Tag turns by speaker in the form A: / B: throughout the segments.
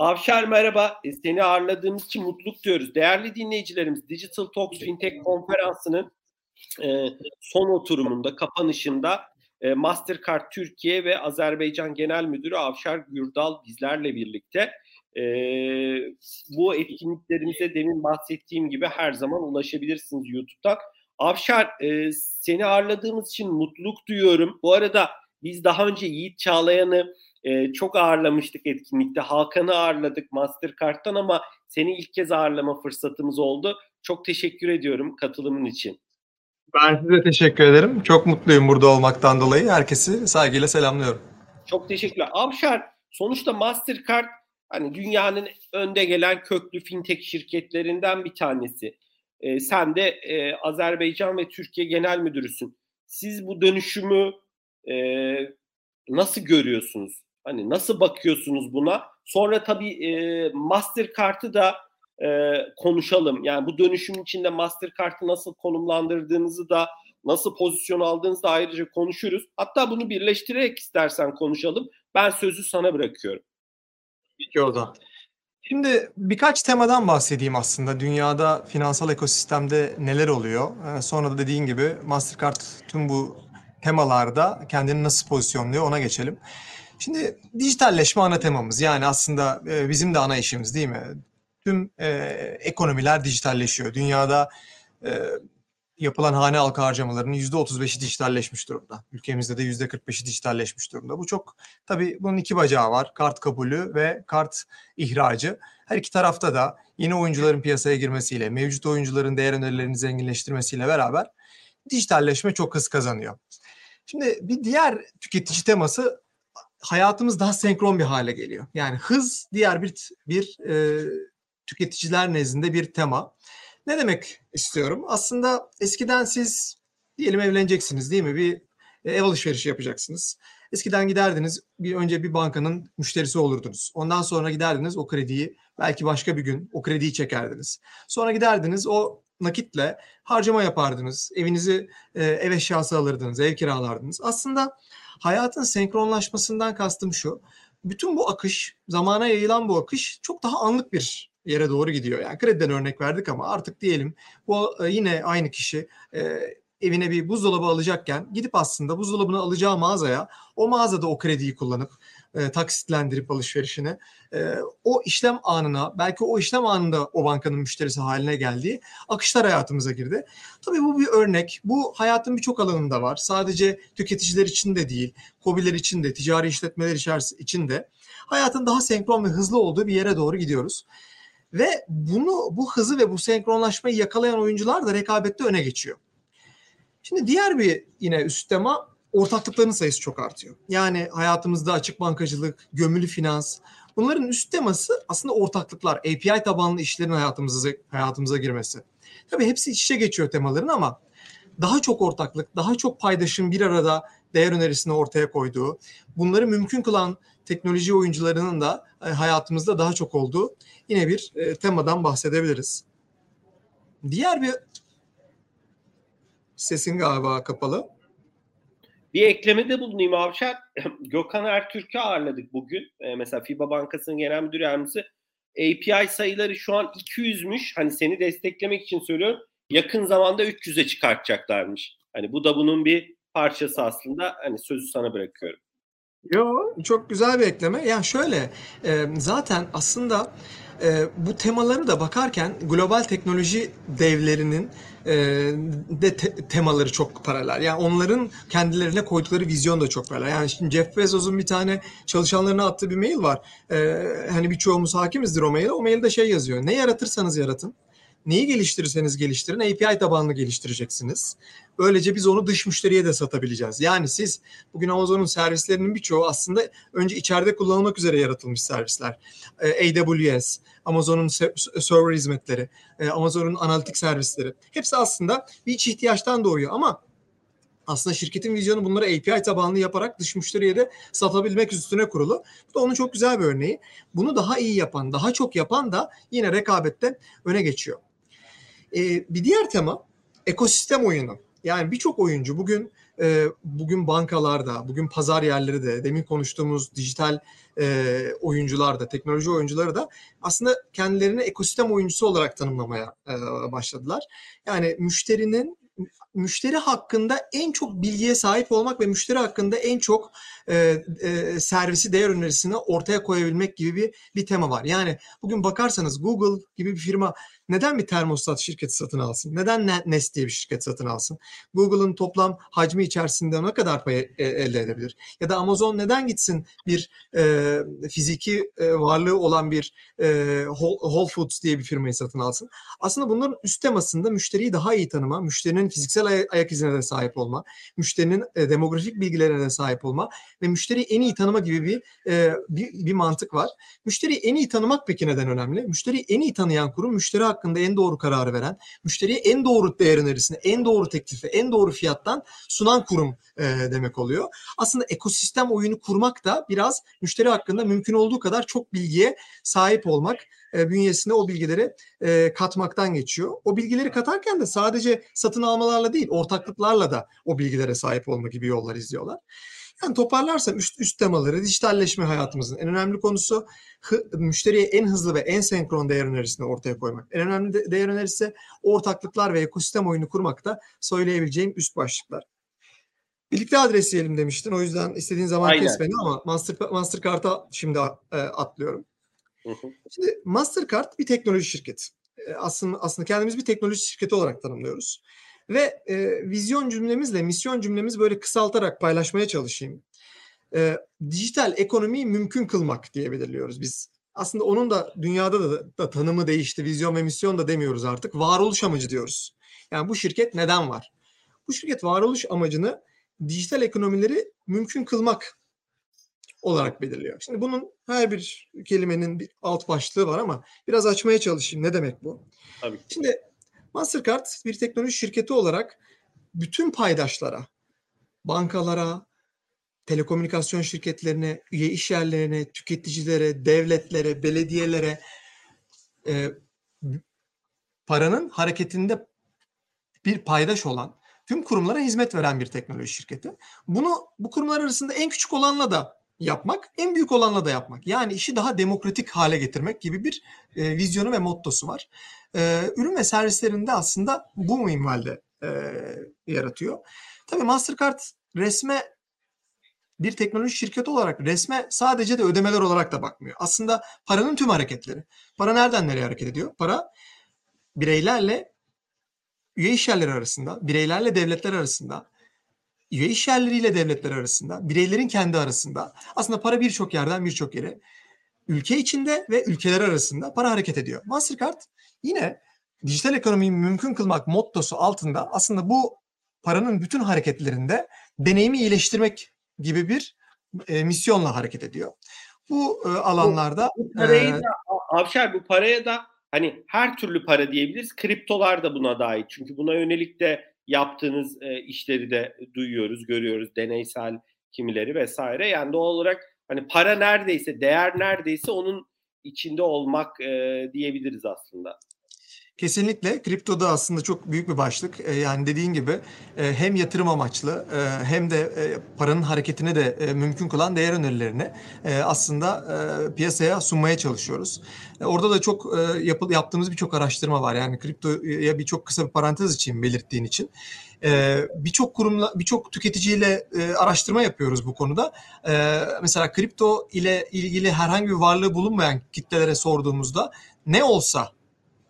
A: Avşar merhaba. E, seni ağırladığımız için mutluluk diyoruz. Değerli dinleyicilerimiz Digital Talks Fintech konferansının e, son oturumunda, kapanışında e, Mastercard Türkiye ve Azerbaycan Genel Müdürü Avşar Gürdal bizlerle birlikte. E, bu etkinliklerimize demin bahsettiğim gibi her zaman ulaşabilirsiniz YouTube'dan. Avşar e, seni ağırladığımız için mutluluk duyuyorum. Bu arada biz daha önce Yiğit Çağlayan'ı e, çok ağırlamıştık etkinlikte. Hakan'ı ağırladık Mastercard'dan ama seni ilk kez ağırlama fırsatımız oldu. Çok teşekkür ediyorum katılımın için.
B: Ben size teşekkür ederim. Çok mutluyum burada olmaktan dolayı. Herkesi saygıyla selamlıyorum.
A: Çok teşekkürler. Avşar, sonuçta Mastercard hani dünyanın önde gelen köklü fintech şirketlerinden bir tanesi. Ee, sen de e, Azerbaycan ve Türkiye Genel Müdürüsün. Siz bu dönüşümü e, nasıl görüyorsunuz? Hani nasıl bakıyorsunuz buna? Sonra tabii e, Mastercard'ı da e, konuşalım. Yani bu dönüşüm içinde Mastercard'ı nasıl konumlandırdığınızı da nasıl pozisyon aldığınızı da ayrıca konuşuruz. Hatta bunu birleştirerek istersen konuşalım. Ben sözü sana bırakıyorum.
B: Peki o zaman. Şimdi birkaç temadan bahsedeyim aslında. Dünyada finansal ekosistemde neler oluyor? Ee, sonra da dediğin gibi Mastercard tüm bu temalarda kendini nasıl pozisyonluyor ona geçelim. Şimdi dijitalleşme ana temamız. Yani aslında e, bizim de ana işimiz değil mi? Tüm e, ekonomiler dijitalleşiyor. Dünyada e, yapılan hane halka harcamalarının %35'i dijitalleşmiş durumda. Ülkemizde de %45'i dijitalleşmiş durumda. Bu çok tabii bunun iki bacağı var. Kart kabulü ve kart ihracı. Her iki tarafta da yeni oyuncuların piyasaya girmesiyle, mevcut oyuncuların değer önerilerini zenginleştirmesiyle beraber dijitalleşme çok hız kazanıyor. Şimdi bir diğer tüketici teması hayatımız daha senkron bir hale geliyor. Yani hız diğer bir bir e, tüketiciler nezdinde bir tema. Ne demek istiyorum? Aslında eskiden siz diyelim evleneceksiniz değil mi? Bir ev alışverişi yapacaksınız. Eskiden giderdiniz bir önce bir bankanın müşterisi olurdunuz. Ondan sonra giderdiniz o krediyi belki başka bir gün o krediyi çekerdiniz. Sonra giderdiniz o nakitle harcama yapardınız. Evinizi e, ev eşyası alırdınız, ev kiralardınız. Aslında hayatın senkronlaşmasından kastım şu. Bütün bu akış, zamana yayılan bu akış çok daha anlık bir yere doğru gidiyor. Yani krediden örnek verdik ama artık diyelim bu e, yine aynı kişi e, evine bir buzdolabı alacakken gidip aslında buzdolabını alacağı mağazaya o mağazada o krediyi kullanıp e, taksitlendirip alışverişini e, o işlem anına belki o işlem anında o bankanın müşterisi haline geldiği akışlar hayatımıza girdi. Tabii bu bir örnek. Bu hayatın birçok alanında var. Sadece tüketiciler için de değil, kobiler için de, ticari işletmeler için de hayatın daha senkron ve hızlı olduğu bir yere doğru gidiyoruz. Ve bunu bu hızı ve bu senkronlaşmayı yakalayan oyuncular da rekabette öne geçiyor. Şimdi diğer bir yine üst tema ortaklıkların sayısı çok artıyor. Yani hayatımızda açık bankacılık, gömülü finans, bunların üst teması aslında ortaklıklar, API tabanlı işlerin hayatımıza hayatımıza girmesi. Tabii hepsi iç içe geçiyor temaların ama daha çok ortaklık, daha çok paydaşın bir arada değer önerisini ortaya koyduğu, bunları mümkün kılan teknoloji oyuncularının da e, hayatımızda daha çok olduğu yine bir e, temadan bahsedebiliriz. Diğer bir sesin galiba kapalı.
A: Bir eklemede bulunayım Avşar. Gökhan Ertürk'ü ağırladık bugün. Ee, mesela FIBA Bankası'nın genel müdür yardımcısı. API sayıları şu an 200'müş. Hani seni desteklemek için söylüyorum. Yakın zamanda 300'e çıkartacaklarmış. Hani bu da bunun bir parçası aslında. Hani sözü sana bırakıyorum.
B: Yo çok güzel bir ekleme. Yani şöyle e, zaten aslında e, bu temaları da bakarken global teknoloji devlerinin e, de te- temaları çok paralel. Yani onların kendilerine koydukları vizyon da çok paralel. Yani şimdi Jeff Bezos'un bir tane çalışanlarına attığı bir mail var. E, hani birçoğumuz hakimizdir o maile. O mailde şey yazıyor. Ne yaratırsanız yaratın. Neyi geliştirirseniz geliştirin API tabanlı geliştireceksiniz. Böylece biz onu dış müşteriye de satabileceğiz. Yani siz bugün Amazon'un servislerinin birçoğu aslında önce içeride kullanılmak üzere yaratılmış servisler. Ee, AWS, Amazon'un server hizmetleri, e, Amazon'un analitik servisleri. Hepsi aslında bir iç ihtiyaçtan doğuyor ama aslında şirketin vizyonu bunları API tabanlı yaparak dış müşteriye de satabilmek üstüne kurulu. Bu da onun çok güzel bir örneği. Bunu daha iyi yapan, daha çok yapan da yine rekabette öne geçiyor. Ee, bir diğer tema ekosistem oyunu. Yani birçok oyuncu bugün e, bugün bankalarda, bugün pazar yerleri de, demin konuştuğumuz dijital e, oyuncular da, teknoloji oyuncuları da aslında kendilerini ekosistem oyuncusu olarak tanımlamaya e, başladılar. Yani müşterinin müşteri hakkında en çok bilgiye sahip olmak ve müşteri hakkında en çok e, e, servisi değer önerisini ortaya koyabilmek gibi bir, bir tema var. Yani bugün bakarsanız Google gibi bir firma neden bir termostat şirketi satın alsın? Neden Nest diye bir şirket satın alsın? Google'ın toplam hacmi içerisinde ne kadar pay e, elde edebilir? Ya da Amazon neden gitsin bir e, fiziki e, varlığı olan bir e, Whole Foods diye bir firmayı satın alsın? Aslında bunların üst temasında müşteriyi daha iyi tanıma, müşterinin fiziksel ay- ayak izine de sahip olma, müşterinin e, demografik bilgilerine de sahip olma ve müşteriyi en iyi tanıma gibi bir, e, bir bir mantık var. Müşteriyi en iyi tanımak peki neden önemli? Müşteriyi en iyi tanıyan kurum müşteri hakkında en doğru kararı veren, müşteriye en doğru değer önerisini, en doğru teklifi, en doğru fiyattan sunan kurum e, demek oluyor. Aslında ekosistem oyunu kurmak da biraz müşteri hakkında mümkün olduğu kadar çok bilgiye sahip olmak, e, bünyesine o bilgileri e, katmaktan geçiyor. O bilgileri katarken de sadece satın almalarla değil, ortaklıklarla da o bilgilere sahip olma gibi yollar izliyorlar. Yani toparlarsam üst, üst temaları dijitalleşme hayatımızın en önemli konusu hı, müşteriye en hızlı ve en senkron değer önerisini ortaya koymak. En önemli de, değer önerisi ortaklıklar ve ekosistem oyunu kurmak da söyleyebileceğim üst başlıklar. Birlikte adresleyelim demiştin. O yüzden istediğin zaman Aynen. kes beni ama Master, Mastercard'a şimdi e, atlıyorum. Hı hı. Şimdi Mastercard bir teknoloji şirketi. E, aslında aslında kendimiz bir teknoloji şirketi olarak tanımlıyoruz. Ve e, vizyon cümlemizle misyon cümlemiz böyle kısaltarak paylaşmaya çalışayım. E, dijital ekonomiyi mümkün kılmak diye belirliyoruz biz. Aslında onun da dünyada da, da tanımı değişti. Vizyon ve misyon da demiyoruz artık. Varoluş amacı diyoruz. Yani bu şirket neden var? Bu şirket varoluş amacını dijital ekonomileri mümkün kılmak olarak belirliyor. Şimdi bunun her bir kelimenin bir alt başlığı var ama biraz açmaya çalışayım. Ne demek bu? Tabii. Şimdi Mastercard bir teknoloji şirketi olarak bütün paydaşlara, bankalara, telekomünikasyon şirketlerine, üye iş yerlerine, tüketicilere, devletlere, belediyelere e, paranın hareketinde bir paydaş olan tüm kurumlara hizmet veren bir teknoloji şirketi. Bunu bu kurumlar arasında en küçük olanla da yapmak, en büyük olanla da yapmak. Yani işi daha demokratik hale getirmek gibi bir e, vizyonu ve mottosu var e, ürün ve servislerinde aslında bu minvalde e, yaratıyor. Tabii Mastercard resme bir teknoloji şirketi olarak resme sadece de ödemeler olarak da bakmıyor. Aslında paranın tüm hareketleri. Para nereden nereye hareket ediyor? Para bireylerle üye işyerleri arasında, bireylerle devletler arasında, üye işyerleriyle devletler arasında, bireylerin kendi arasında. Aslında para birçok yerden birçok yere ülke içinde ve ülkeler arasında para hareket ediyor. Mastercard Yine dijital ekonomiyi mümkün kılmak mottosu altında aslında bu paranın bütün hareketlerinde deneyimi iyileştirmek gibi bir e, misyonla hareket ediyor. Bu e, alanlarda
A: bu, bu parayı e, da Avşar bu paraya da hani her türlü para diyebiliriz. Kriptolar da buna dahil. Çünkü buna yönelik de yaptığınız e, işleri de duyuyoruz, görüyoruz. Deneysel kimileri vesaire. Yani doğal olarak hani para neredeyse, değer neredeyse onun içinde olmak e, diyebiliriz aslında.
B: Kesinlikle kriptoda aslında çok büyük bir başlık. E, yani dediğin gibi e, hem yatırım amaçlı e, hem de paranın hareketini de mümkün kılan değer önerilerini aslında piyasaya sunmaya çalışıyoruz. Orada da çok e, yapı, yaptığımız birçok araştırma var. Yani kriptoya birçok kısa bir parantez için belirttiğin için. E, birçok kurumla, birçok tüketiciyle e, araştırma yapıyoruz bu konuda. E, mesela kripto ile ilgili herhangi bir varlığı bulunmayan kitlelere sorduğumuzda ne olsa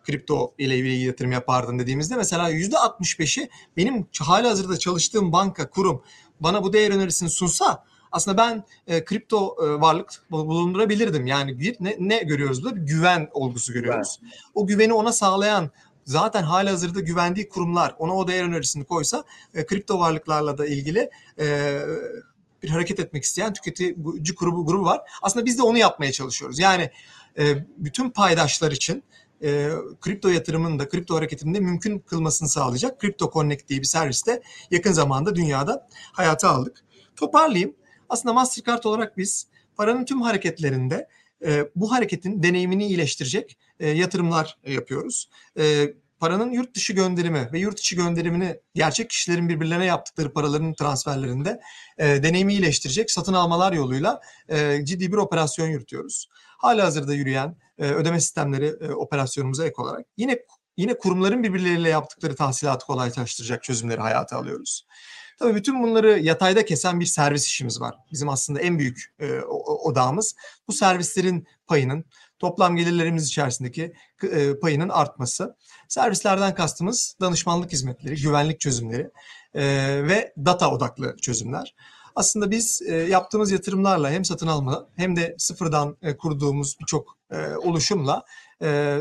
B: kripto ile ilgili yatırım yapardın dediğimizde mesela yüzde 65'i benim hala hazırda çalıştığım banka, kurum bana bu değer önerisini sunsa aslında ben e, kripto e, varlık bulundurabilirdim. Yani bir ne, ne görüyoruz burada? Bir güven olgusu görüyoruz. Evet. O güveni ona sağlayan zaten hala hazırda güvendiği kurumlar ona o değer önerisini koysa e, kripto varlıklarla da ilgili e, bir hareket etmek isteyen tüketici grubu, grubu var. Aslında biz de onu yapmaya çalışıyoruz. Yani e, bütün paydaşlar için e, kripto yatırımının da kripto hareketinin de mümkün kılmasını sağlayacak Crypto Connect diye bir serviste yakın zamanda dünyada hayata aldık. Toparlayayım. Aslında Mastercard olarak biz paranın tüm hareketlerinde e, bu hareketin deneyimini iyileştirecek e, yatırımlar yapıyoruz. E, paranın yurt dışı gönderimi ve yurt içi gönderimini gerçek kişilerin birbirlerine yaptıkları paraların transferlerinde e, deneyimi iyileştirecek satın almalar yoluyla e, ciddi bir operasyon yürütüyoruz. Hala hazırda yürüyen ödeme sistemleri e, operasyonumuza ek olarak yine yine kurumların birbirleriyle yaptıkları tahsilatı kolaylaştıracak çözümleri hayata alıyoruz. Tabii bütün bunları yatayda kesen bir servis işimiz var. Bizim aslında en büyük e, odağımız bu servislerin payının toplam gelirlerimiz içerisindeki e, payının artması. Servislerden kastımız danışmanlık hizmetleri, güvenlik çözümleri e, ve data odaklı çözümler. Aslında biz e, yaptığımız yatırımlarla hem satın alma hem de sıfırdan e, kurduğumuz birçok e, oluşumla e,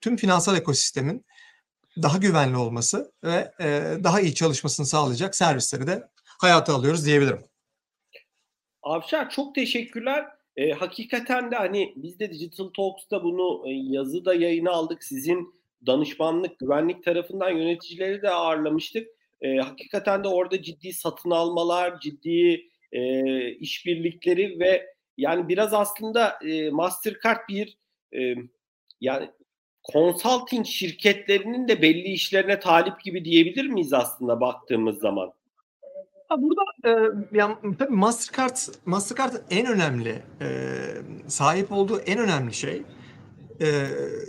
B: tüm finansal ekosistemin daha güvenli olması ve e, daha iyi çalışmasını sağlayacak servisleri de hayata alıyoruz diyebilirim.
A: Avşar çok teşekkürler. E, hakikaten de hani biz de Digital Talks'ta bunu e, yazıda yayına aldık. Sizin danışmanlık, güvenlik tarafından yöneticileri de ağırlamıştık. E, hakikaten de orada ciddi satın almalar, ciddi e, işbirlikleri ve yani biraz aslında e, Mastercard bir e, yani consulting şirketlerinin de belli işlerine talip gibi diyebilir miyiz aslında baktığımız zaman?
B: Burada e, yani tabii Mastercard Mastercard en önemli e, sahip olduğu en önemli şey e,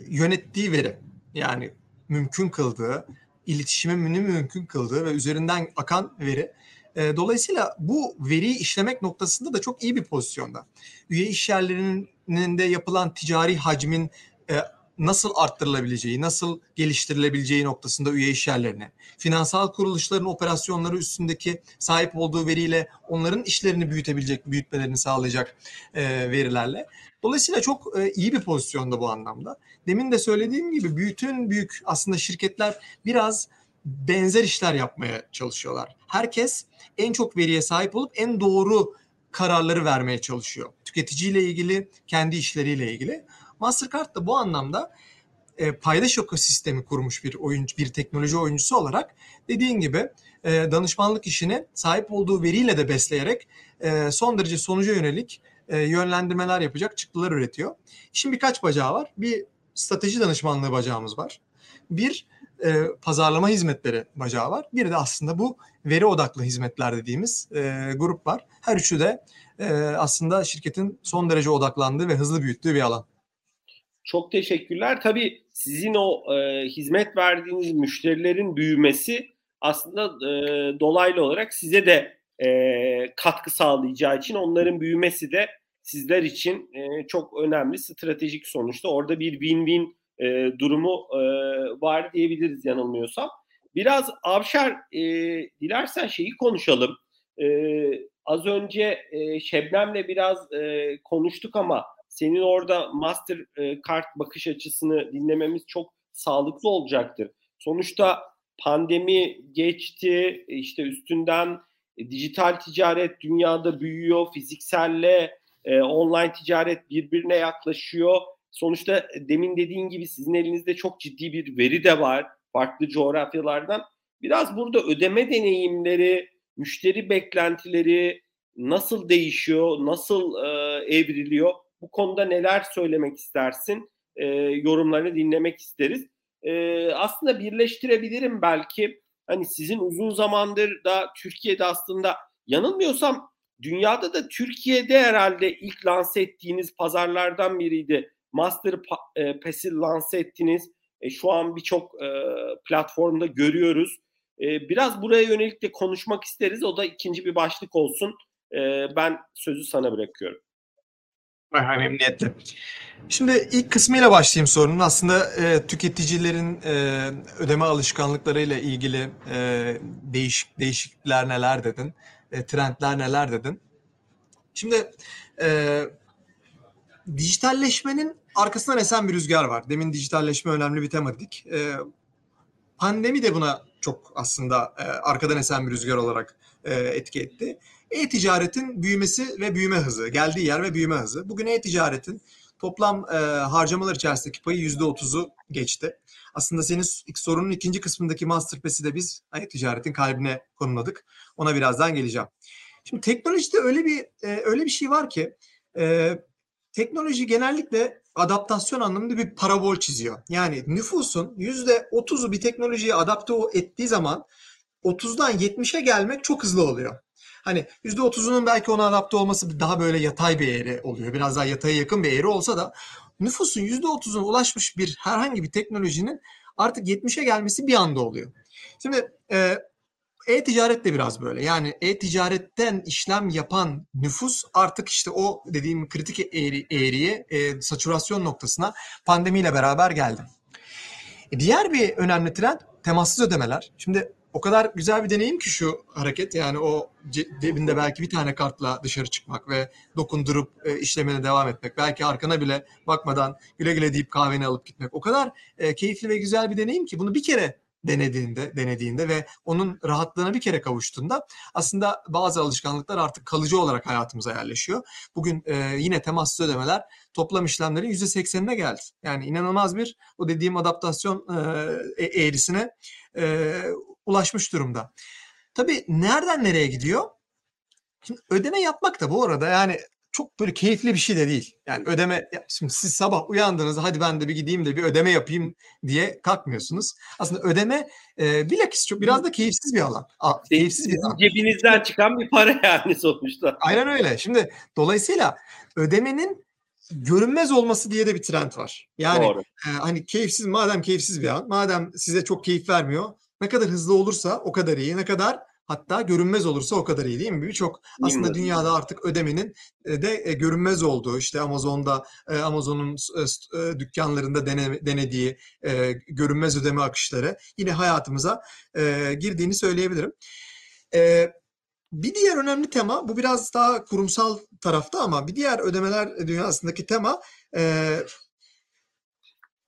B: yönettiği veri. Yani mümkün kıldığı, iletişimini mümkün kıldığı ve üzerinden akan veri. E, dolayısıyla bu veriyi işlemek noktasında da çok iyi bir pozisyonda. Üye işyerlerinin de yapılan ticari hacmin e, nasıl arttırılabileceği, nasıl geliştirilebileceği noktasında üye işyerlerine, finansal kuruluşların operasyonları üstündeki sahip olduğu veriyle onların işlerini büyütebilecek, büyütmelerini sağlayacak e, verilerle. Dolayısıyla çok e, iyi bir pozisyonda bu anlamda. Demin de söylediğim gibi bütün büyük aslında şirketler biraz benzer işler yapmaya çalışıyorlar. Herkes en çok veriye sahip olup en doğru kararları vermeye çalışıyor. Tüketiciyle ilgili, kendi işleriyle ilgili. Mastercard da bu anlamda e, paydaş ekosistemi kurmuş bir oyuncu, bir teknoloji oyuncusu olarak dediğin gibi e, danışmanlık işini sahip olduğu veriyle de besleyerek e, son derece sonuca yönelik e, yönlendirmeler yapacak çıktılar üretiyor. Şimdi birkaç bacağı var. Bir strateji danışmanlığı bacağımız var. Bir e, pazarlama hizmetleri bacağı var. Bir de aslında bu veri odaklı hizmetler dediğimiz e, grup var. Her üçü de e, aslında şirketin son derece odaklandığı ve hızlı büyüttüğü bir alan.
A: Çok teşekkürler. Tabii sizin o e, hizmet verdiğiniz müşterilerin büyümesi aslında e, dolaylı olarak size de e, katkı sağlayacağı için onların büyümesi de sizler için e, çok önemli stratejik sonuçta. Orada bir win-win e, durumu e, var diyebiliriz yanılmıyorsam. Biraz Avşar e, dilersen şeyi konuşalım. E, az önce e, Şebnem'le biraz e, konuştuk ama senin orada master e, kart bakış açısını dinlememiz çok sağlıklı olacaktır. Sonuçta pandemi geçti, işte üstünden e, dijital ticaret dünyada büyüyor, fizikselle e, online ticaret birbirine yaklaşıyor. Sonuçta demin dediğin gibi sizin elinizde çok ciddi bir veri de var farklı coğrafyalardan. Biraz burada ödeme deneyimleri, müşteri beklentileri nasıl değişiyor, nasıl e, evriliyor? Bu konuda neler söylemek istersin? E, yorumlarını dinlemek isteriz. E, aslında birleştirebilirim belki. Hani sizin uzun zamandır da Türkiye'de aslında yanılmıyorsam dünyada da Türkiye'de herhalde ilk lanse ettiğiniz pazarlardan biriydi. Master e, Pass'i lanse ettiniz. E, şu an birçok e, platformda görüyoruz. E, biraz buraya yönelik de konuşmak isteriz. O da ikinci bir başlık olsun. E, ben sözü sana bırakıyorum.
B: Memnuniyetle. Şimdi ilk kısmıyla başlayayım sorunun. Aslında e, tüketicilerin e, ödeme alışkanlıklarıyla ilgili e, değişik değişiklikler neler dedin, e, trendler neler dedin. Şimdi e, dijitalleşmenin arkasından esen bir rüzgar var. Demin dijitalleşme önemli bir tema dedik. E, pandemi de buna çok aslında e, arkadan esen bir rüzgar olarak e, etki etti. E-ticaretin büyümesi ve büyüme hızı, geldiği yer ve büyüme hızı. Bugün e-ticaretin toplam e, harcamalar içerisindeki payı yüzde otuzu geçti. Aslında senin ilk sorunun ikinci kısmındaki Masterpass'i de biz e-ticaretin kalbine konumladık. Ona birazdan geleceğim. Şimdi teknolojide öyle bir e, öyle bir şey var ki e, teknoloji genellikle adaptasyon anlamında bir parabol çiziyor. Yani nüfusun %30'u bir teknolojiye adapte ettiği zaman 30'dan 70'e gelmek çok hızlı oluyor. Hani %30'unun belki ona adapte olması daha böyle yatay bir eğri oluyor. Biraz daha yataya yakın bir eğri olsa da nüfusun %30'una ulaşmış bir herhangi bir teknolojinin artık 70'e gelmesi bir anda oluyor. Şimdi e, e-ticaret de biraz böyle. Yani e-ticaretten işlem yapan nüfus artık işte o dediğim kritik eğri, eğriye, e, satürasyon noktasına pandemiyle beraber geldi. E, diğer bir önemli trend temassız ödemeler. Şimdi o kadar güzel bir deneyim ki şu hareket yani o cebinde belki bir tane kartla dışarı çıkmak ve dokundurup e, işlemine devam etmek. Belki arkana bile bakmadan güle güle deyip kahveni alıp gitmek. O kadar e, keyifli ve güzel bir deneyim ki bunu bir kere denediğinde, denediğinde ve onun rahatlığına bir kere kavuştuğunda aslında bazı alışkanlıklar artık kalıcı olarak hayatımıza yerleşiyor. Bugün e, yine temassız ödemeler toplam işlemlerin %80'ine geldi. Yani inanılmaz bir o dediğim adaptasyon e, e eğrisine e, ulaşmış durumda. Tabii nereden nereye gidiyor? Şimdi ödeme yapmak da bu arada yani çok böyle keyifli bir şey de değil. Yani ödeme, şimdi siz sabah uyandığınızda hadi ben de bir gideyim de bir ödeme yapayım diye kalkmıyorsunuz. Aslında ödeme e, bilakis çok biraz da keyifsiz bir alan. A, keyifsiz
A: bir alan. Cebinizden çıkan bir para yani sonuçta.
B: Aynen öyle. Şimdi dolayısıyla ödemenin görünmez olması diye de bir trend var. Yani e, hani keyifsiz madem keyifsiz bir an, madem size çok keyif vermiyor, ne kadar hızlı olursa o kadar iyi, ne kadar Hatta görünmez olursa o kadar iyi değil mi? Birçok aslında dünyada artık ödemenin e, de e, görünmez olduğu işte Amazon'da e, Amazon'un dükkanlarında denediği görünmez ödeme akışları yine hayatımıza girdiğini söyleyebilirim. Bir diğer önemli tema, bu biraz daha kurumsal tarafta ama bir diğer ödemeler dünyasındaki tema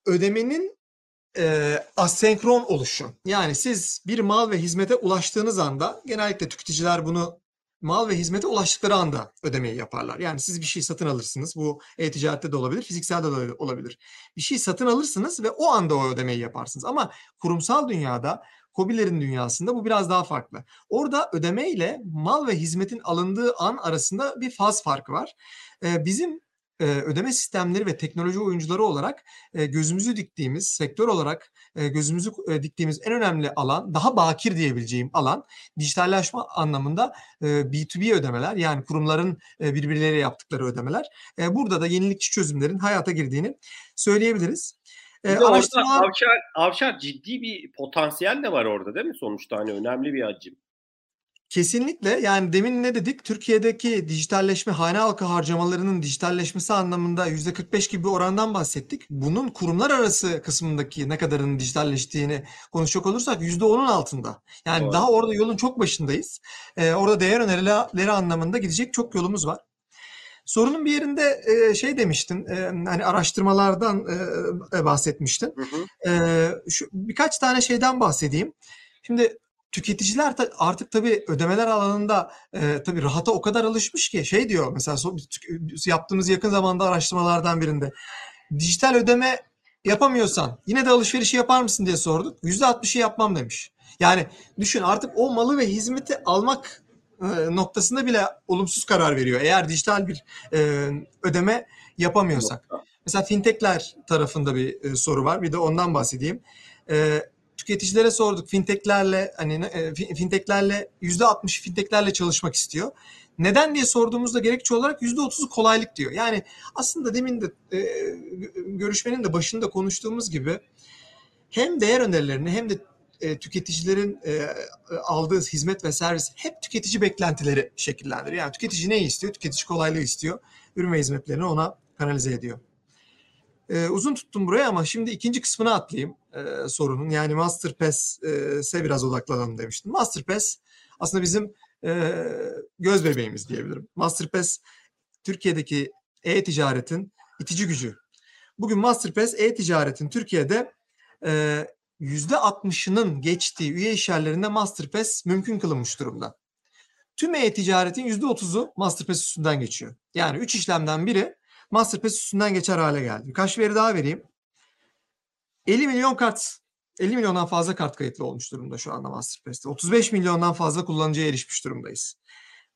B: ödemenin e, asenkron oluşu. Yani siz bir mal ve hizmete ulaştığınız anda genellikle tüketiciler bunu mal ve hizmete ulaştıkları anda ödemeyi yaparlar. Yani siz bir şey satın alırsınız. Bu e-ticarette de olabilir, fiziksel de olabilir. Bir şey satın alırsınız ve o anda o ödemeyi yaparsınız. Ama kurumsal dünyada, kobilerin dünyasında bu biraz daha farklı. Orada ödeme ile mal ve hizmetin alındığı an arasında bir faz farkı var. Ee, bizim ödeme sistemleri ve teknoloji oyuncuları olarak gözümüzü diktiğimiz, sektör olarak gözümüzü diktiğimiz en önemli alan, daha bakir diyebileceğim alan dijitalleşme anlamında B2B ödemeler yani kurumların birbirleriyle yaptıkları ödemeler. Burada da yenilikçi çözümlerin hayata girdiğini söyleyebiliriz.
A: Araştırmalar... orada Avşar, Avşar ciddi bir potansiyel de var orada değil mi sonuçta hani önemli bir hacim.
B: Kesinlikle yani demin ne dedik? Türkiye'deki dijitalleşme hane halkı harcamalarının dijitalleşmesi anlamında %45 gibi bir orandan bahsettik. Bunun kurumlar arası kısmındaki ne kadarının dijitalleştiğini konuşacak olursak %10'un altında. Yani Doğru. daha orada yolun çok başındayız. Ee, orada değer önerileri anlamında gidecek çok yolumuz var. Sorunun bir yerinde e, şey demiştin, e, hani araştırmalardan e, bahsetmiştin. Hı hı. E, şu birkaç tane şeyden bahsedeyim. Şimdi tüketiciler ta, artık tabii ödemeler alanında e, tabii rahata o kadar alışmış ki şey diyor mesela so, yaptığımız yakın zamanda araştırmalardan birinde dijital ödeme yapamıyorsan yine de alışverişi yapar mısın diye sorduk. %60'ı yapmam demiş. Yani düşün artık o malı ve hizmeti almak e, noktasında bile olumsuz karar veriyor. Eğer dijital bir e, ödeme yapamıyorsak. Mesela fintechler tarafında bir e, soru var. Bir de ondan bahsedeyim. E, tüketicilere sorduk fintechlerle hani e, fintechlerle yüzde 60 fintechlerle çalışmak istiyor. Neden diye sorduğumuzda gerekçe olarak yüzde 30'u kolaylık diyor. Yani aslında demin de e, görüşmenin de başında konuştuğumuz gibi hem değer önerilerini hem de e, tüketicilerin e, aldığı hizmet ve servis hep tüketici beklentileri şekillendirir. Yani tüketici ne istiyor? Tüketici kolaylığı istiyor. Ürün ve hizmetlerini ona kanalize ediyor. E, uzun tuttum buraya ama şimdi ikinci kısmına atlayayım e, sorunun. Yani Masterpass'e biraz odaklanalım demiştim. Masterpass aslında bizim e, göz bebeğimiz diyebilirim. Masterpass Türkiye'deki e-ticaretin itici gücü. Bugün Masterpass e-ticaretin Türkiye'de e, %60'ının geçtiği üye işyerlerinde Masterpass mümkün kılınmış durumda. Tüm e-ticaretin %30'u Masterpass üstünden geçiyor. Yani 3 işlemden biri Masterpass üstünden geçer hale geldi. Birkaç veri daha vereyim. 50 milyon kart, 50 milyondan fazla kart kayıtlı olmuş durumda şu anda Masterpass'te. 35 milyondan fazla kullanıcıya erişmiş durumdayız.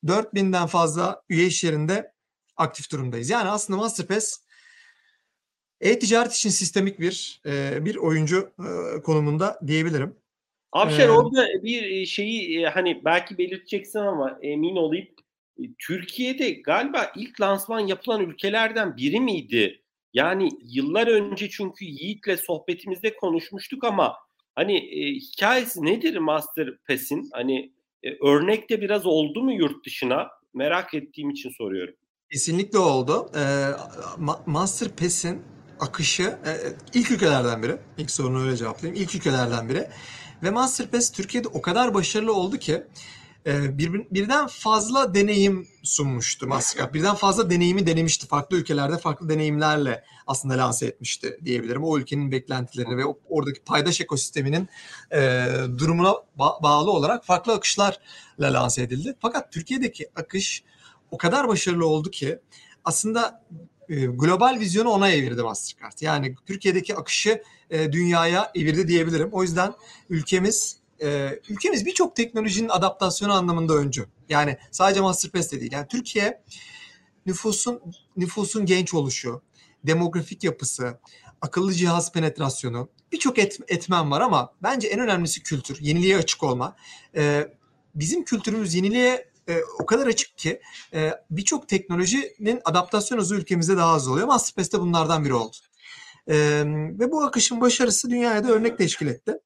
B: 4000'den fazla üye iş yerinde aktif durumdayız. Yani aslında Masterpass E-ticaret için sistemik bir e, bir oyuncu e, konumunda diyebilirim.
A: Avşar ee, orada bir şeyi hani belki belirteceksin ama emin olayım. Türkiye'de galiba ilk lansman yapılan ülkelerden biri miydi? Yani yıllar önce çünkü Yiğit'le sohbetimizde konuşmuştuk ama hani e, hikayesi nedir Master Pass'in? Hani e, örnekte biraz oldu mu yurt dışına? Merak ettiğim için soruyorum.
B: Kesinlikle oldu. Ee, Master Pass'in akışı e, ilk ülkelerden biri. İlk sorunu öyle cevaplayayım. İlk ülkelerden biri. Ve Master Pass Türkiye'de o kadar başarılı oldu ki e, bir, birden fazla deneyim sunmuştu Mastercard. Birden fazla deneyimi denemişti. Farklı ülkelerde farklı deneyimlerle aslında lanse etmişti diyebilirim. O ülkenin beklentileri ve oradaki paydaş ekosisteminin e, durumuna ba- bağlı olarak farklı akışlarla lanse edildi. Fakat Türkiye'deki akış o kadar başarılı oldu ki aslında e, global vizyonu ona evirdi Mastercard. Yani Türkiye'deki akışı e, dünyaya evirdi diyebilirim. O yüzden ülkemiz e, ülkemiz birçok teknolojinin adaptasyonu anlamında öncü. Yani sadece Masterpass de değil. Yani Türkiye nüfusun nüfusun genç oluşu, demografik yapısı, akıllı cihaz penetrasyonu birçok et, etmen var ama bence en önemlisi kültür, yeniliğe açık olma. Ee, bizim kültürümüz yeniliğe e, o kadar açık ki e, birçok teknolojinin adaptasyon hızı ülkemizde daha az oluyor. Masterpass de bunlardan biri oldu. E, ve bu akışın başarısı dünyaya da örnek teşkil etti.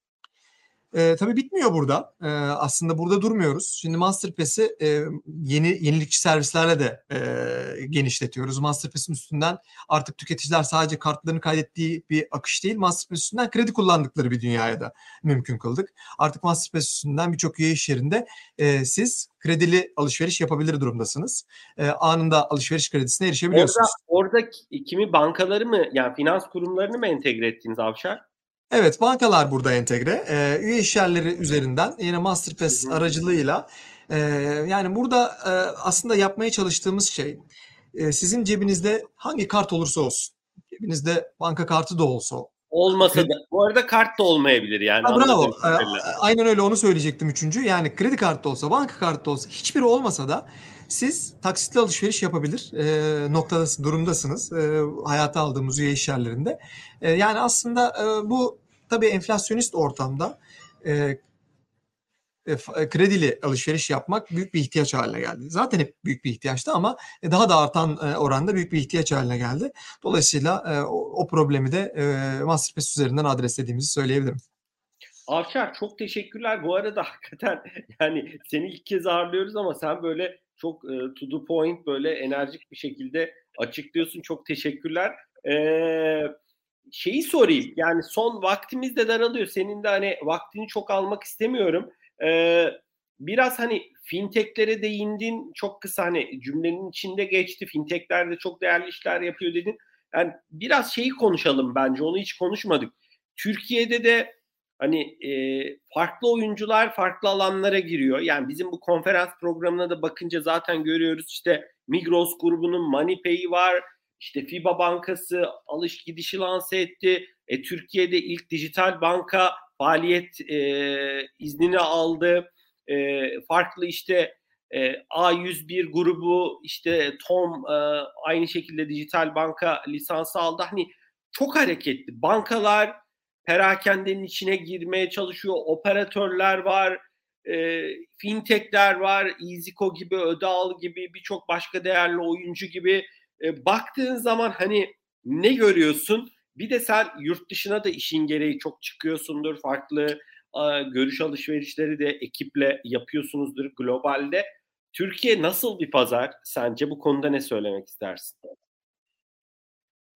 B: E, tabii bitmiyor burada. E, aslında burada durmuyoruz. Şimdi Masterpass'i e, yeni yenilikçi servislerle de e, genişletiyoruz. Masterpass'in üstünden artık tüketiciler sadece kartlarını kaydettiği bir akış değil, Masterpass üstünden kredi kullandıkları bir dünyaya da mümkün kıldık. Artık Masterpass üstünden birçok üye iş yerinde e, siz kredili alışveriş yapabilir durumdasınız. E, anında alışveriş kredisine erişebiliyorsunuz.
A: Orada, orada kimi bankaları mı yani finans kurumlarını mı entegre ettiniz Avşar?
B: Evet, bankalar burada entegre. Ee, üye işyerleri üzerinden yine Masterpass aracılığıyla e, yani burada e, aslında yapmaya çalıştığımız şey e, sizin cebinizde hangi kart olursa olsun, cebinizde banka kartı da olsa
A: Olmasa da. Bu arada kart da olmayabilir yani. Ha,
B: bravo. Aynen öyle onu söyleyecektim üçüncü. Yani kredi kartı olsa, banka kartı olsa hiçbiri olmasa da siz taksitli alışveriş yapabilir e, noktada durumdasınız e, hayata aldığımız üye iş yerlerinde. E, yani aslında e, bu tabii enflasyonist ortamda e, kredili alışveriş yapmak büyük bir ihtiyaç haline geldi. Zaten hep büyük bir ihtiyaçtı ama e, daha da artan oranda büyük bir ihtiyaç haline geldi. Dolayısıyla o, problemi de Masterpass üzerinden adreslediğimizi söyleyebilirim.
A: Avşar çok teşekkürler. Bu arada hakikaten yani seni ilk kez ağırlıyoruz ama sen böyle çok e, to the point böyle enerjik bir şekilde açıklıyorsun. Çok teşekkürler. Ee, şeyi sorayım. Yani son vaktimiz de daralıyor. Senin de hani vaktini çok almak istemiyorum. Ee, biraz hani fintechlere değindin. Çok kısa hani cümlenin içinde geçti. Fintechler de çok değerli işler yapıyor dedin. Yani biraz şeyi konuşalım bence. Onu hiç konuşmadık. Türkiye'de de hani e, farklı oyuncular farklı alanlara giriyor. Yani bizim bu konferans programına da bakınca zaten görüyoruz işte Migros grubunun MoneyPay'i var. İşte FIBA Bankası alış gidişi lanse etti. E, Türkiye'de ilk dijital banka faaliyet e, iznini aldı. E, farklı işte e, A101 grubu işte Tom e, aynı şekilde dijital banka lisansı aldı. Hani çok hareketli. Bankalar perakendenin içine girmeye çalışıyor. Operatörler var, e, fintechler var, EasyCo gibi, Ödeal gibi, birçok başka değerli oyuncu gibi. E, baktığın zaman hani ne görüyorsun? Bir de sen yurt dışına da işin gereği çok çıkıyorsundur. Farklı e, görüş alışverişleri de ekiple yapıyorsunuzdur globalde. Türkiye nasıl bir pazar? Sence bu konuda ne söylemek istersin?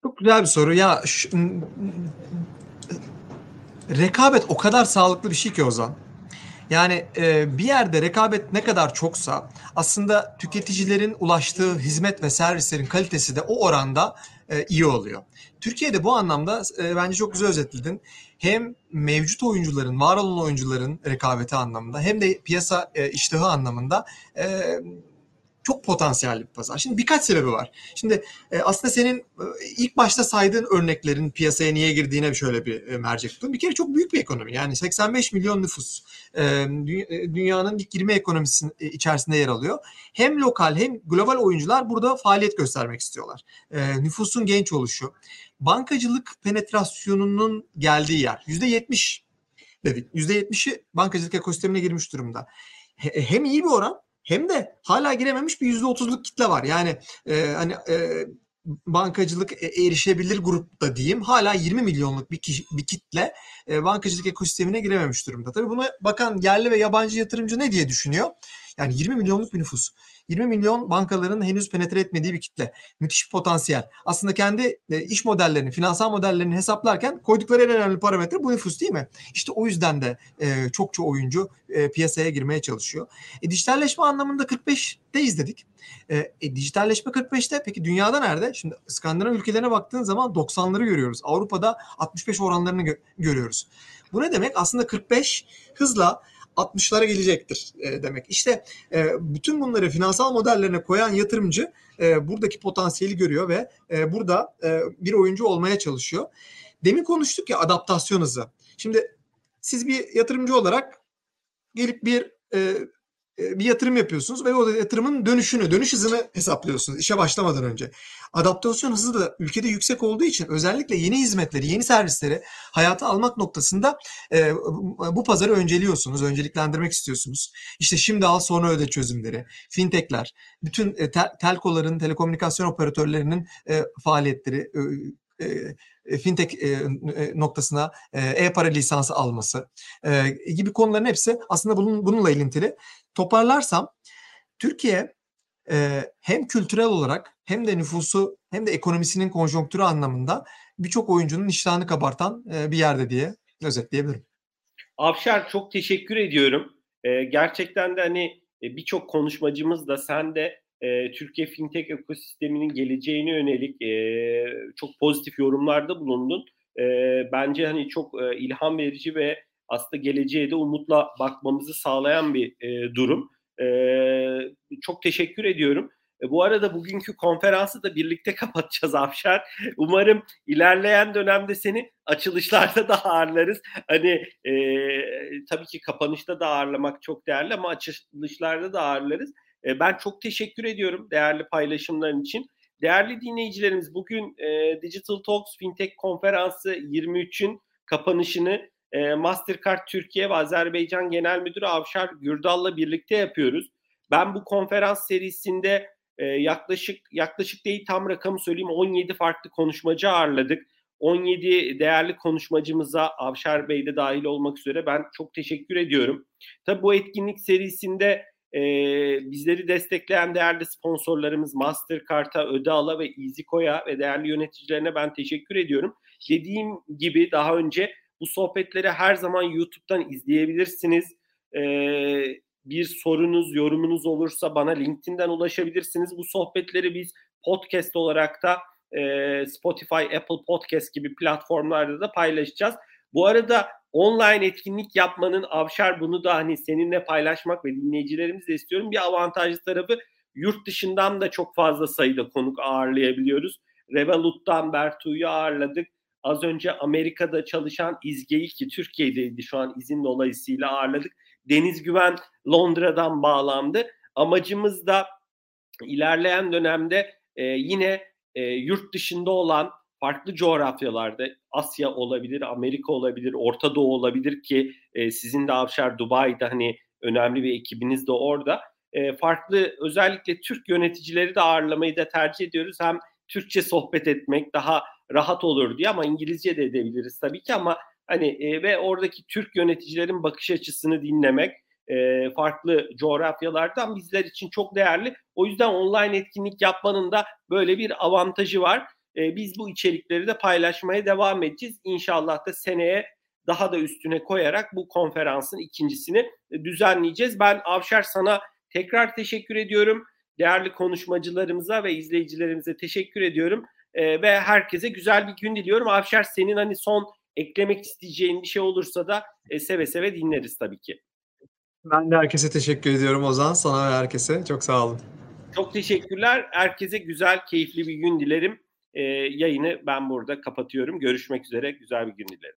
B: Çok güzel bir soru. Ya şu, rekabet o kadar sağlıklı bir şey ki Ozan. Yani e, bir yerde rekabet ne kadar çoksa aslında tüketicilerin ulaştığı hizmet ve servislerin kalitesi de o oranda e, iyi oluyor. Türkiye'de bu anlamda e, bence çok güzel özetledin. Hem mevcut oyuncuların, var olan oyuncuların rekabeti anlamında hem de piyasa e, iştahı anlamında e, çok potansiyelli bir pazar. Şimdi birkaç sebebi var. Şimdi e, aslında senin e, ilk başta saydığın örneklerin piyasaya niye girdiğine şöyle bir e, mercek tutun. Bir kere çok büyük bir ekonomi. Yani 85 milyon nüfus e, e, dünyanın ilk 20 ekonomisi e, içerisinde yer alıyor. Hem lokal hem global oyuncular burada faaliyet göstermek istiyorlar. E, nüfusun genç oluşu, bankacılık penetrasyonunun geldiği yer. Yüzde yetmiş dedik. Yüzde yetmişi bankacılık ekosistemine girmiş durumda. Hem iyi bir oran hem de hala girememiş bir yüzde otuzluk kitle var. Yani e, hani e, bankacılık e, erişebilir grupta diyeyim hala 20 milyonluk bir, kişi, bir kitle e, bankacılık ekosistemine girememiş durumda. Tabii buna bakan yerli ve yabancı yatırımcı ne diye düşünüyor? Yani 20 milyonluk bir nüfus. 20 milyon bankaların henüz penetre etmediği bir kitle. Müthiş bir potansiyel. Aslında kendi e, iş modellerini, finansal modellerini hesaplarken koydukları en önemli parametre bu nüfus değil mi? İşte o yüzden de e, çokça oyuncu e, piyasaya girmeye çalışıyor. E, dijitalleşme anlamında 45'teyiz dedik. E, e, dijitalleşme 45'te peki dünyada nerede? Şimdi Skandinav ülkelerine baktığın zaman 90'ları görüyoruz. Avrupa'da 65 oranlarını gö- görüyoruz. Bu ne demek? Aslında 45 hızla 60'lara gelecektir e, demek. İşte e, bütün bunları finansal modellerine koyan yatırımcı e, buradaki potansiyeli görüyor ve e, burada e, bir oyuncu olmaya çalışıyor. Demin konuştuk ya adaptasyon hızı. Şimdi siz bir yatırımcı olarak gelip bir e, bir yatırım yapıyorsunuz ve o yatırımın dönüşünü, dönüş hızını hesaplıyorsunuz işe başlamadan önce. Adaptasyon hızı da ülkede yüksek olduğu için özellikle yeni hizmetleri, yeni servisleri hayata almak noktasında e, bu pazarı önceliyorsunuz, önceliklendirmek istiyorsunuz. İşte şimdi al sonra öde çözümleri, fintechler, bütün e, tel, telkoların, telekomünikasyon operatörlerinin e, faaliyetleri, e, e, fintech e, noktasına e-para lisansı alması gibi konuların hepsi aslında bunun, bununla ilintili. Toparlarsam Türkiye hem kültürel olarak hem de nüfusu hem de ekonomisinin konjonktürü anlamında birçok oyuncunun iştahını kabartan bir yerde diye özetleyebilirim.
A: Avşar çok teşekkür ediyorum. Gerçekten de hani birçok konuşmacımız da sen de e, Türkiye fintech ekosisteminin geleceğine yönelik e, çok pozitif yorumlarda bulundun. E, bence hani çok e, ilham verici ve aslında geleceğe de umutla bakmamızı sağlayan bir e, durum. E, çok teşekkür ediyorum. E, bu arada bugünkü konferansı da birlikte kapatacağız Afşar. Umarım ilerleyen dönemde seni açılışlarda da ağırlarız. Hani e, tabii ki kapanışta da ağırlamak çok değerli ama açılışlarda da ağırlarız. E, ben çok teşekkür ediyorum değerli paylaşımların için. Değerli dinleyicilerimiz bugün e, Digital Talks Fintech Konferansı 23'ün kapanışını e, Mastercard Türkiye ve Azerbaycan Genel Müdürü Avşar Gürdal'la birlikte yapıyoruz. Ben bu konferans serisinde e, yaklaşık yaklaşık değil tam rakamı söyleyeyim 17 farklı konuşmacı ağırladık. 17 değerli konuşmacımıza Avşar Bey de dahil olmak üzere ben çok teşekkür ediyorum. Tabii bu etkinlik serisinde e, bizleri destekleyen değerli sponsorlarımız Mastercard'a, Ödeal'a ve EasyCo'ya ve değerli yöneticilerine ben teşekkür ediyorum. Dediğim gibi daha önce bu sohbetleri her zaman YouTube'dan izleyebilirsiniz. Ee, bir sorunuz, yorumunuz olursa bana LinkedIn'den ulaşabilirsiniz. Bu sohbetleri biz podcast olarak da e, Spotify, Apple Podcast gibi platformlarda da paylaşacağız. Bu arada online etkinlik yapmanın Avşar bunu da hani seninle paylaşmak ve dinleyicilerimizle istiyorum. Bir avantajlı tarafı yurt dışından da çok fazla sayıda konuk ağırlayabiliyoruz. Revolut'tan Bertu'yu ağırladık. Az önce Amerika'da çalışan İzge'yi ki Türkiye'deydi şu an izin dolayısıyla ağırladık. Deniz Güven Londra'dan bağlandı. Amacımız da ilerleyen dönemde e, yine e, yurt dışında olan farklı coğrafyalarda Asya olabilir, Amerika olabilir, Orta Doğu olabilir ki e, sizin de Avşar Dubai'de hani önemli bir ekibiniz de orada. E, farklı özellikle Türk yöneticileri de ağırlamayı da tercih ediyoruz. Hem Türkçe sohbet etmek daha rahat olur diye ama İngilizce de edebiliriz tabii ki ama hani e, ve oradaki Türk yöneticilerin bakış açısını dinlemek e, farklı coğrafyalardan bizler için çok değerli. O yüzden online etkinlik yapmanın da böyle bir avantajı var. E, biz bu içerikleri de paylaşmaya devam edeceğiz. İnşallah da seneye daha da üstüne koyarak bu konferansın ikincisini düzenleyeceğiz. Ben Avşar sana tekrar teşekkür ediyorum. Değerli konuşmacılarımıza ve izleyicilerimize teşekkür ediyorum. E, ve herkese güzel bir gün diliyorum. Avşar senin hani son eklemek isteyeceğin bir şey olursa da e, seve seve dinleriz tabii ki.
B: Ben de herkese teşekkür ediyorum Ozan. Sana ve herkese. Çok sağ olun.
A: Çok teşekkürler. Herkese güzel, keyifli bir gün dilerim. E, yayını ben burada kapatıyorum. Görüşmek üzere. Güzel bir gün dilerim.